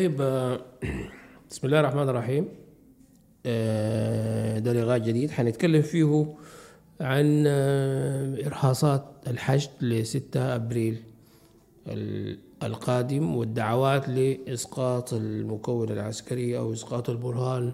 طيب آه، بسم الله الرحمن الرحيم. آه، ده لقاء جديد. حنتكلم فيه عن آه، إرهاصات الحشد لستة أبريل ال- القادم والدعوات لإسقاط المكون العسكري أو إسقاط البرهان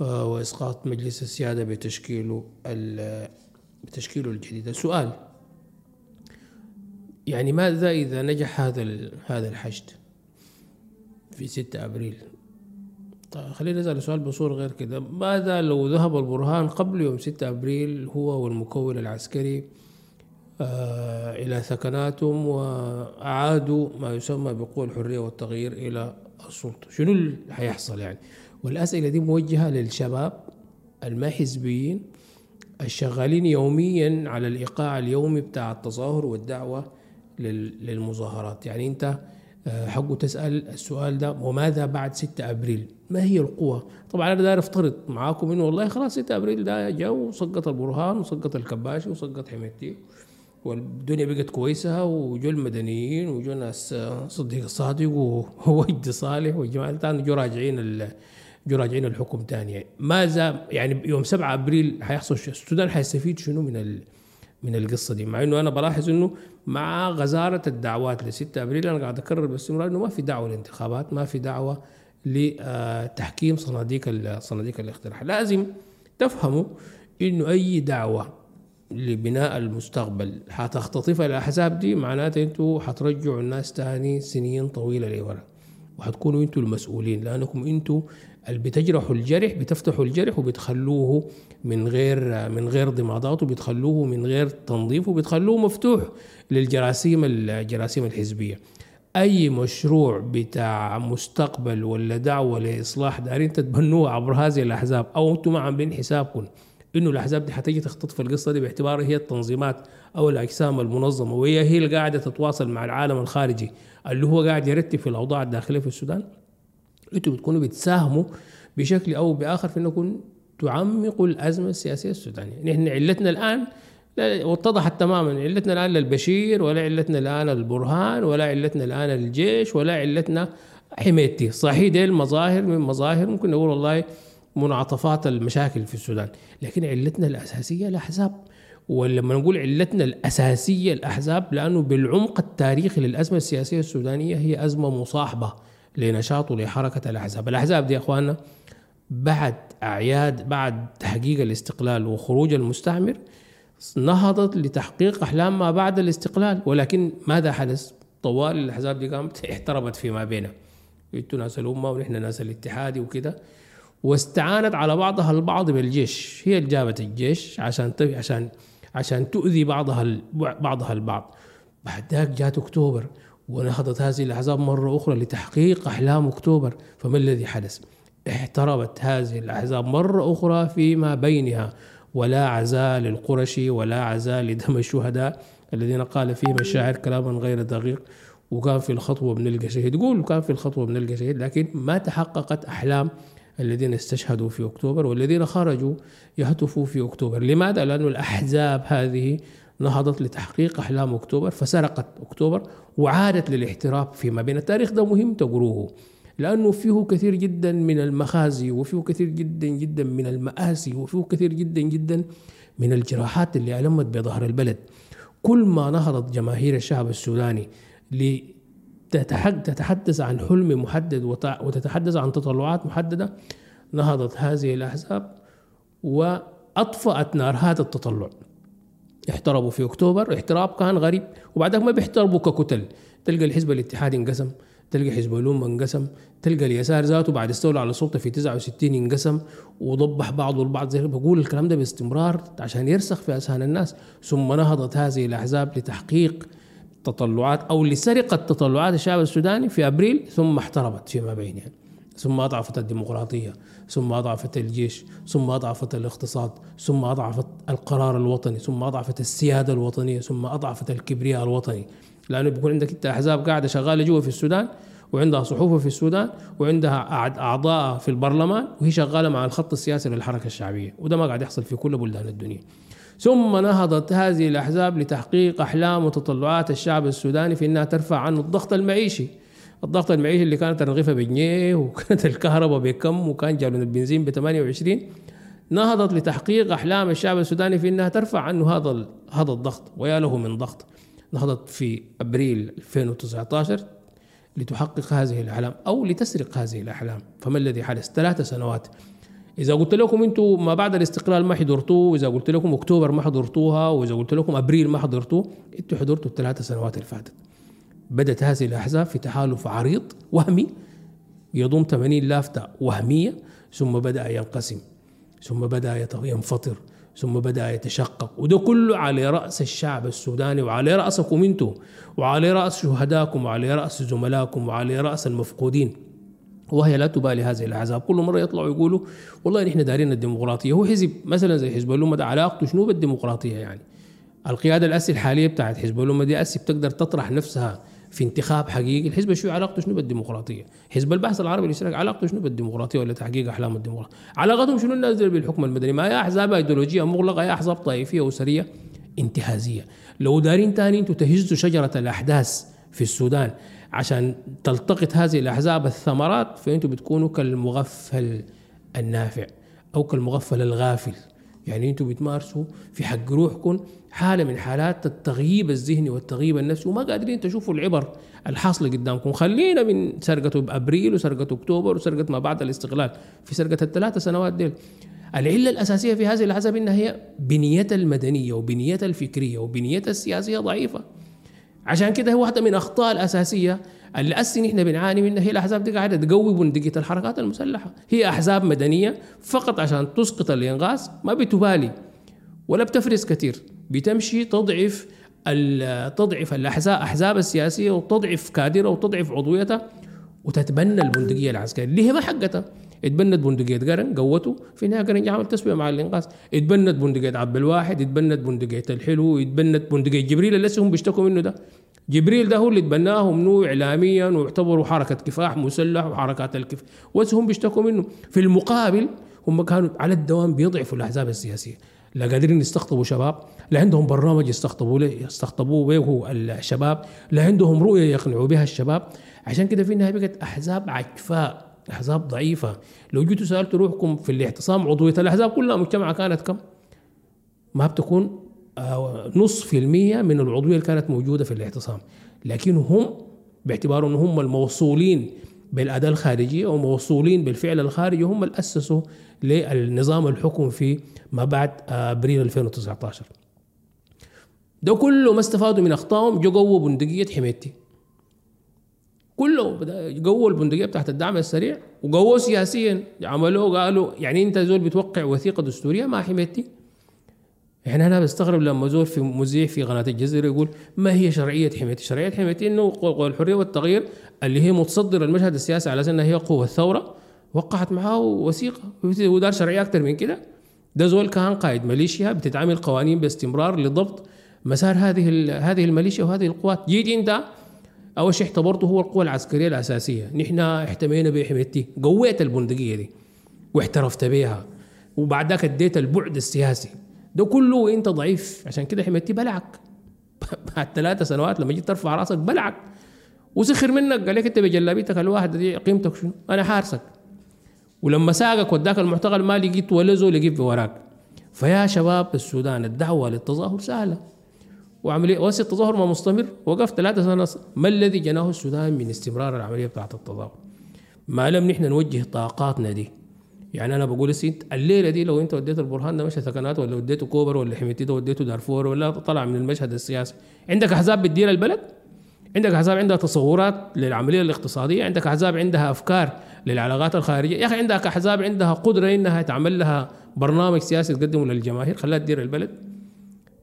وإسقاط مجلس السيادة بتشكيله بتشكيله الجديد. السؤال يعني ماذا إذا نجح هذا هذا الحشد؟ في 6 أبريل. طيب خلينا نسأل سؤال بصورة غير كده. ماذا لو ذهب البرهان قبل يوم 6 أبريل هو والمكون العسكري؟ آه إلى سكناتهم وأعادوا ما يسمى بقوى الحرية والتغيير إلى السلطة. شنو اللي حيحصل يعني؟ والأسئلة دي موجهة للشباب الما حزبيين الشغالين يوميا على الإيقاع اليومي بتاع التظاهر والدعوة لل- للمظاهرات. يعني أنت حقه تسأل السؤال ده وماذا بعد 6 أبريل؟ ما هي القوة طبعا أنا داير أفترض معاكم إنه والله خلاص 6 أبريل ده جا وسقط البرهان وسقط الكباشي وسقط حميدتي والدنيا بقت كويسة وجو المدنيين وجو ناس آه، صديق الصادق ووجد صالح والجماعة الثاني جو راجعين جو راجعين الحكم تاني. يعني ماذا يعني يوم 7 أبريل حيحصل السودان حيستفيد شنو من ال من القصة دي مع إنه أنا بلاحظ إنه مع غزارة الدعوات ل 6 أبريل أنا قاعد أكرر باستمرار إنه ما في دعوة للانتخابات ما في دعوة لتحكيم صناديق ال- صناديق الاقتراع لازم تفهموا إنه أي دعوة لبناء المستقبل حتختطفها الاحزاب دي معناته أنتوا حترجعوا الناس تاني سنين طويلة لورا وحتكونوا أنتوا المسؤولين لأنكم أنتوا اللي بتجرحوا الجرح بتفتحوا الجرح وبتخلوه من غير من غير ضمادات وبتخلوه من غير تنظيف وبتخلوه مفتوح للجراثيم الجراثيم الحزبية. أي مشروع بتاع مستقبل ولا دعوة لإصلاح دارين تتبنوه عبر هذه الأحزاب أو أنتم ما عاملين حسابكم إنه الأحزاب دي حتيجي تختطف القصة دي باعتبارها هي التنظيمات أو الأجسام المنظمة وهي هي اللي قاعدة تتواصل مع العالم الخارجي اللي هو قاعد يرتب في الأوضاع الداخلية في السودان. أنتوا بتكونوا بتساهموا بشكل أو بآخر في انكم تعمقوا الأزمة السياسية السودانية، نحن علتنا الآن لا- واتضحت تماما. علتنا الآن للبشير ولا علتنا الآن البرهان ولا علتنا الآن الجيش ولا علتنا حميتي، صحيح دي المظاهر من مظاهر ممكن نقول والله منعطفات المشاكل في السودان، لكن علتنا الأساسية الأحزاب. ولما نقول علتنا الأساسية الأحزاب لأنه بالعمق التاريخي للأزمة السياسية السودانية هي أزمة مصاحبة لنشاط ولحركة الأحزاب، الأحزاب دي يا إخواننا بعد أعياد بعد تحقيق الاستقلال وخروج المستعمر نهضت لتحقيق أحلام ما بعد الاستقلال ولكن ماذا حدث؟ طوال الأحزاب دي قامت احتربت فيما بينها. أنتوا ناس الأمة ونحن ناس الاتحادي وكده واستعانت على بعضها البعض بالجيش هي اللي جابت الجيش عشان عشان عشان تؤذي بعضها بعضها البعض بعد ذاك جات أكتوبر ونهضت هذه الأحزاب مرة أخرى لتحقيق أحلام أكتوبر فما الذي حدث؟ احتربت هذه الأحزاب مرة أخرى فيما بينها ولا عزاء للقرشي ولا عزاء لدم الشهداء الذين قال فيهم الشاعر كلاما غير دقيق وكان في الخطوة بنلقى شهيد. يقول كان في الخطوة بنلقى شهيد لكن ما تحققت أحلام الذين استشهدوا في أكتوبر والذين خرجوا يهتفوا في أكتوبر، لماذا؟ لأن الأحزاب هذه نهضت لتحقيق أحلام أكتوبر فسرقت أكتوبر وعادت للاحتراف فيما بين. التاريخ ده مهم تقروه. لأنه فيه كثير جدا من المخازي وفيه كثير جدا جدا من المآسي وفيه كثير جدا جدا من الجراحات اللي ألمت بظهر البلد. كل ما نهضت جماهير الشعب السوداني لتتحد- تتحدث عن حلم محدد وت- وتتحدث عن تطلعات محددة نهضت هذه الأحزاب وأطفأت نار هذا التطلع. احتربوا في أكتوبر احتراب كان غريب وبعدك ما بيحتربوا ككتل. تلقى الحزب الاتحادي انقسم. تلقى حزب الأمة انقسم تلقى اليسار ذاته بعد استولى على السلطة في 69 انقسم وضبح بعضه البعض زي بقول الكلام ده باستمرار عشان يرسخ في أذهان الناس. ثم نهضت هذه الأحزاب لتحقيق تطلعات أو لسرقة تطلعات الشعب السوداني في أبريل ثم احتربت فيما بينها. ثم أضعفت الديمقراطية ثم أضعفت الجيش ثم أضعفت الاقتصاد ثم أضعفت القرار الوطني ثم أضعفت السيادة الوطنية ثم أضعفت الكبرياء الوطني. لأنه بيكون عندك أنت أحزاب قاعدة شغالة جوا في السودان وعندها صحوفها في السودان وعندها أعضاء في البرلمان وهي شغالة مع الخط السياسي للحركة الشعبية وده ما قاعد يحصل في كل بلدان الدنيا. ثم نهضت هذه الأحزاب لتحقيق أحلام وتطلعات الشعب السوداني في أنها ترفع عنه الضغط المعيشي. الضغط المعيشي اللي كانت الرغيفة بجنيه وكانت الكهرباء بكم وكان جالون البنزين ب 28 نهضت لتحقيق أحلام الشعب السوداني في إنها ترفع عنه هذا هذا الضغط ويا له من ضغط. نهضت في أبريل 2019 لتحقق هذه الأحلام أو لتسرق هذه الأحلام. فما الذي حدث؟ ثلاث سنوات. إذا قلت لكم أنتم ما بعد الاستقلال ما حضرتوه وإذا قلت لكم أكتوبر ما حضرتوها وإذا قلت لكم أبريل ما حضرتوه أنتم حضرتوا الثلاث سنوات اللي فاتت. بدت هذه الأحزاب في تحالف عريض وهمي يضم 80 لافتة وهمية ثم بدأ ينقسم. ثم بدأ ينفطر ثم بدأ يتشقق. وده كله على رأس الشعب السوداني وعلى رأسكم أنتم وعلى رأس شهداكم وعلى رأس زملائكم وعلى رأس المفقودين. وهي لا تبالي هذه الأحزاب. كل مرة يطلعوا يقولوا والله نحن دارين الديمقراطية. هو حزب مثلا زي حزب الامه ده علاقته شنو بالديمقراطية يعني؟ القيادة الأسي الحالية بتاعت حزب الامه دي أسي بتقدر تطرح نفسها في انتخاب حقيقي. الحزب الشيوعي علاقته شنو بالديمقراطية؟ حزب البحث العربي الاشتراكي علاقته شنو بالديمقراطية ولا تحقيق أحلام الديمقراطية؟ علاقتهم شنو الناس بالحكم المدني؟ ما هي أحزاب إيديولوجية مغلقة يا أحزاب طائفية اسريه انتهازية. لو دارين تاني أنتم تهزوا شجرة الأحداث في السودان عشان تلتقط هذه الأحزاب الثمرات فانتم بتكونوا كالمغفل النافع أو كالمغفل الغافل. يعني أنتم بتمارسوا في حق روحكم حالة من حالات التغييب الذهني والتغييب النفسي وما قادرين تشوفوا العبر الحاصله قدامكم. خلينا من سرقة أبريل وسرقة أكتوبر وسرقة ما بعد الاستقلال في سرقة الثلاثة سنوات ديل. العلة الأساسية في هذه الاحزاب انها هي بنيتها المدنية وبنيتها الفكرية وبنيتها السياسية ضعيفة. عشان كده هو واحدة من الاخطاء الأساسية اللي أسن إحنا بنعاني منها. هي الأحزاب دي قاعدة تقوي بندقيه الحركات المسلحة. هي أحزاب مدنية فقط عشان تسقط الإنغاز ما بتبالي ولا بتفرز كثير. بتمشي تضعف تضعف الأحزاب احزاب السياسية وتضعف كادرها وتضعف عضويتها وتتبنى البندقية العسكرية. اللي هي ما حقتها. اتبنت بندقية قرن قوته في النهايه قرن عمل تسوية مع الإنقاذ. اتبنت بندقية عبد الواحد اتبنت بندقية الحلو اتبنت بندقية جبريل. اللي هم بيشتكوا منه ده. جبريل ده هو اللي تبناه منه اعلاميا واعتبروا حركة كفاح مسلح وحركات الكفاح. هم بيشتكوا منه. في المقابل هم كانوا على الدوام بيضعفوا الأحزاب السياسية. لا قادرين يستقطبوا شباب لا عندهم برنامج يستقطبوا له يستقطبوا به الشباب لا عندهم رؤية يقنعوا بها الشباب. عشان كده في النهاية بقت أحزاب عكفاء أحزاب ضعيفة. لو جيتوا سألتوا روحكم في الاعتصام عضوية الأحزاب كلها مجتمعة كانت كم؟ ما بتكون آه، نص في المية من العضوية اللي كانت موجودة في الاعتصام. لكن هم باعتبار أنهم هم الموصولين بالأداة الخارجية وموصولين بالفعل الخارجي هم اللي أسسوا للنظام الحكم في ما بعد آه، أبريل 2019 ده كله ما استفادوا من أخطائهم جو قووا بندقية حميتي. كله قووا البندقية بتاعت الدعم السريع وقووا سياسيا. عملوه قالوا يعني أنت زول بتوقع وثيقة دستورية مع حميتي. يعني أنا بستغرب لما زور في مذيع في قناة الجزيرة يقول ما هي شرعية حماية؟ شرعية حماية إنه الحرية والتغيير اللي هي متصدر المشهد السياسي على إنها هي قوة الثورة وقعت معاه وثيقة. ودار شرعية أكثر من كده. ده زول كان قائد ميليشيا بتتعامل قوانين باستمرار لضبط مسار هذه هذه الميليشيا وهذه القوات. جيت أنت أول شيء اعتبرته هو القوة العسكرية الأساسية. نحن احتمينا بحمايتي قويت البندقية دي واحترفت بها. وبعد ذاك اديت البعد السياسي. ده كله انت ضعيف. عشان كده حميتي بلعك. بعد ثلاثة سنوات لما جيت ترفع راسك بلعك. وسخر منك. قال لك انت بجلابيتك الواحدة دي قيمتك شنو؟ أنا حارسك. ولما ساقك وداك المعتقل ما لقيت ولا زول يجيب وراك فيا شباب السودان الدعوة للتظاهر سهلة. وعملية وسط التظاهر ما مستمر. وقف ثلاثة سنة. ما الذي جناه السودان من استمرار العملية بتاعت التظاهر؟ ما لم نحن نوجه طاقاتنا دي. يعني أنا بقول انت الليلة دي لو أنت وديت البرهان ده مشى سكنات ولا وديته كوبر ولا حميتي ده وديته دارفور ولا طلع من المشهد السياسي عندك أحزاب بتدير البلد؟ عندك أحزاب عندها تصورات للعملية الاقتصادية؟ عندك أحزاب عندها أفكار للعلاقات الخارجية؟ يا أخي عندك أحزاب عندها قدرة إنها تعمل لها برنامج سياسي تقدمه للجماهير خلاها تدير البلد.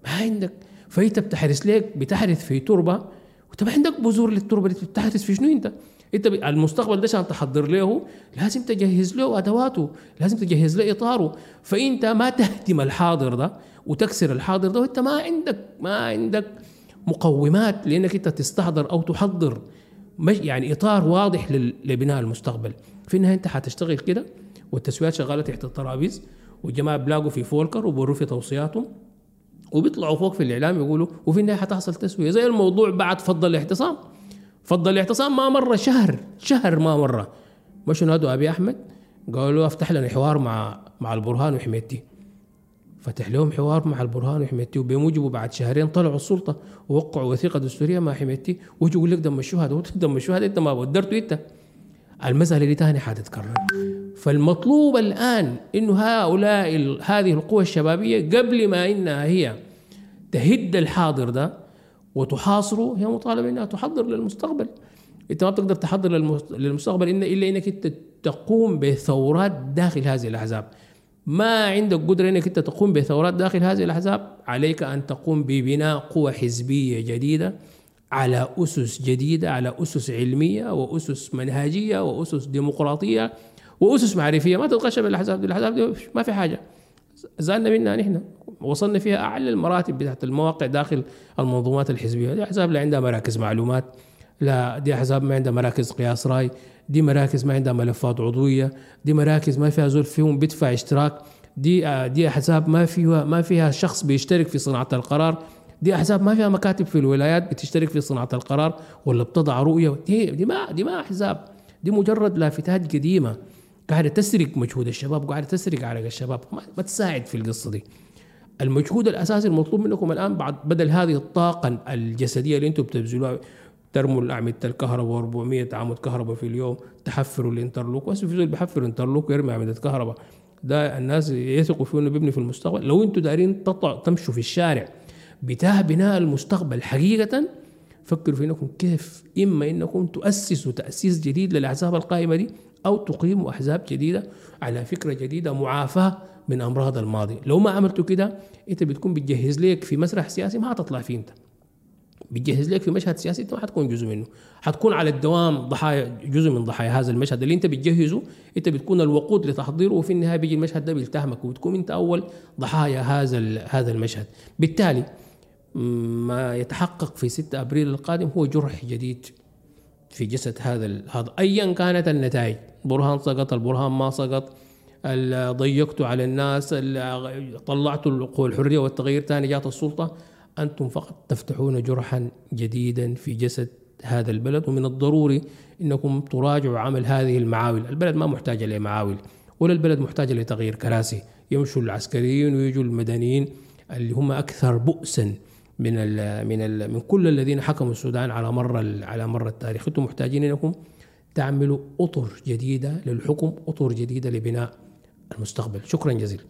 ما عندك. فانت بتحرس ليك بتحرث في تربة. وانت ما عندك بذور للتربة دي بتحرث في شنو أنت؟ انت المستقبل ده عشان تحضر له لازم تجهز له أدواته لازم تجهز له إطاره. فإنت ما تهدم الحاضر ده وتكسر الحاضر ده وإنت ما عندك ما عندك مقومات لإنك إنت تستحضر أو تحضر يعني إطار واضح لبناء المستقبل. في النهاية أنت حتشتغل كده والتسويات شغالة تحت الترابيز والجماعة بلاقوا في فولكر وبروا في توصياتهم وبيطلعوا فوق في الإعلام يقولوا وفي النهاية حتحصل تسوية. زي الموضوع بعد فضل الاعتصام. فضل الاعتصام ما مر شهر شهر ما مر. مشوا نادوا أبي أحمد؟ قالوا أفتح لنا حوار مع مع البرهان وحميتي فتح لهم حوار مع البرهان وحميتي وبموجبه بعد شهرين طلعوا السلطة ووقعوا وثيقة دستورية مع حميتي ويجوا يقول لك دم الشهداء دم الشهداء انت ما قدرته انت. المسألة دي تاني حتتكرر فالمطلوب الآن إنه هؤلاء هذه القوى الشبابية قبل ما إنها هي تهد الحاضر ده وتحاصره هي مطالبه إنها تحضر للمستقبل. أنت ما بتقدر تحضر للمستقبل إلا إنك أنت تقوم بثورات داخل هذه الأحزاب. ما عندك قدرة إنك أنت تقوم بثورات داخل هذه الأحزاب؟ عليك أن تقوم ببناء قوى حزبية جديدة على أسس جديدة على أسس علمية وأسس منهجية وأسس ديمقراطية وأسس معرفية. ما تتغشى بالاحزاب دي الأحزاب دي ما في حاجة. زالنا منها نحن. وصلنا فيها أعلى المراتب بتاعت المواقع داخل المنظومات الحزبية. دي احزاب لا عندها مراكز معلومات لا دي احزاب ما عندها مراكز قياس رأي دي مراكز ما عندها ملفات عضوية دي مراكز ما فيها زول فيهم بيدفع اشتراك دي دي احزاب ما فيها ما فيها شخص بيشترك في صناعة القرار دي احزاب ما فيها مكاتب في الولايات بتشترك في صناعة القرار ولا بتضع رؤية. دي دي ما دي ما احزاب دي مجرد لافتات قديمة. قاعدة تسرق مجهود الشباب وقاعدة تسرق عرق الشباب. ما تساعد في القصة دي. المجهود الأساسي المطلوب منكم الآن بعد بدل هذه الطاقة الجسدية اللي أنتم بتبذلوها ترموا أعمدة الكهرباء 400 عمود كهرباء في اليوم تحفروا ال interlock. بس في زول بيحفر interlock ويرمي أعمدة كهرباء. ده الناس يثقوا فيه إنه بيبني في المستقبل. لو أنتم دارين تمشوا في الشارع بتاع بناء المستقبل حقيقة فكروا في إنكم كيف؟ إما إنكم تؤسسوا تأسيس جديد للأحزاب القائمة دي أو تقيموا أحزاب جديدة على فكرة جديدة معافاة من أمراض الماضي. لو ما عملتوا كده أنت بتكون بتجهز لك في مسرح سياسي ما هتطلع فيه أنت. بتجهز لك في مشهد سياسي أنت ما حتكون جزء منه. حتكون على الدوام ضحايا جزء من ضحايا هذا المشهد. اللي أنت بتجهزه أنت بتكون الوقود لتحضيره وفي النهاية بيجي المشهد ده بيلتهمك وبتكون أنت أول ضحايا هذا هذا المشهد. بالتالي ما يتحقق في 6 أبريل القادم هو جرح جديد في جسد هذا هذا ايا كانت النتائج. برهان سقط البرهان ما سقط ضيقت على الناس طلعت القوى الحرية والتغيير ثاني جات السلطة. أنتم فقط تفتحون جرحا جديدا في جسد هذا البلد ومن الضروري إنكم تراجعوا عمل هذه المعاول، البلد ما محتاجة لمعاول ولا البلد محتاجة لتغيير كراسي، يمشوا العسكريين ويجوا المدنيين اللي هم أكثر بؤسا من ال من ال من كل الذين حكموا السودان على مر على مر التاريخ. أنتم محتاجين انكم تعملوا أطر جديدة للحكم أطر جديدة لبناء المستقبل. شكرا جزيلا.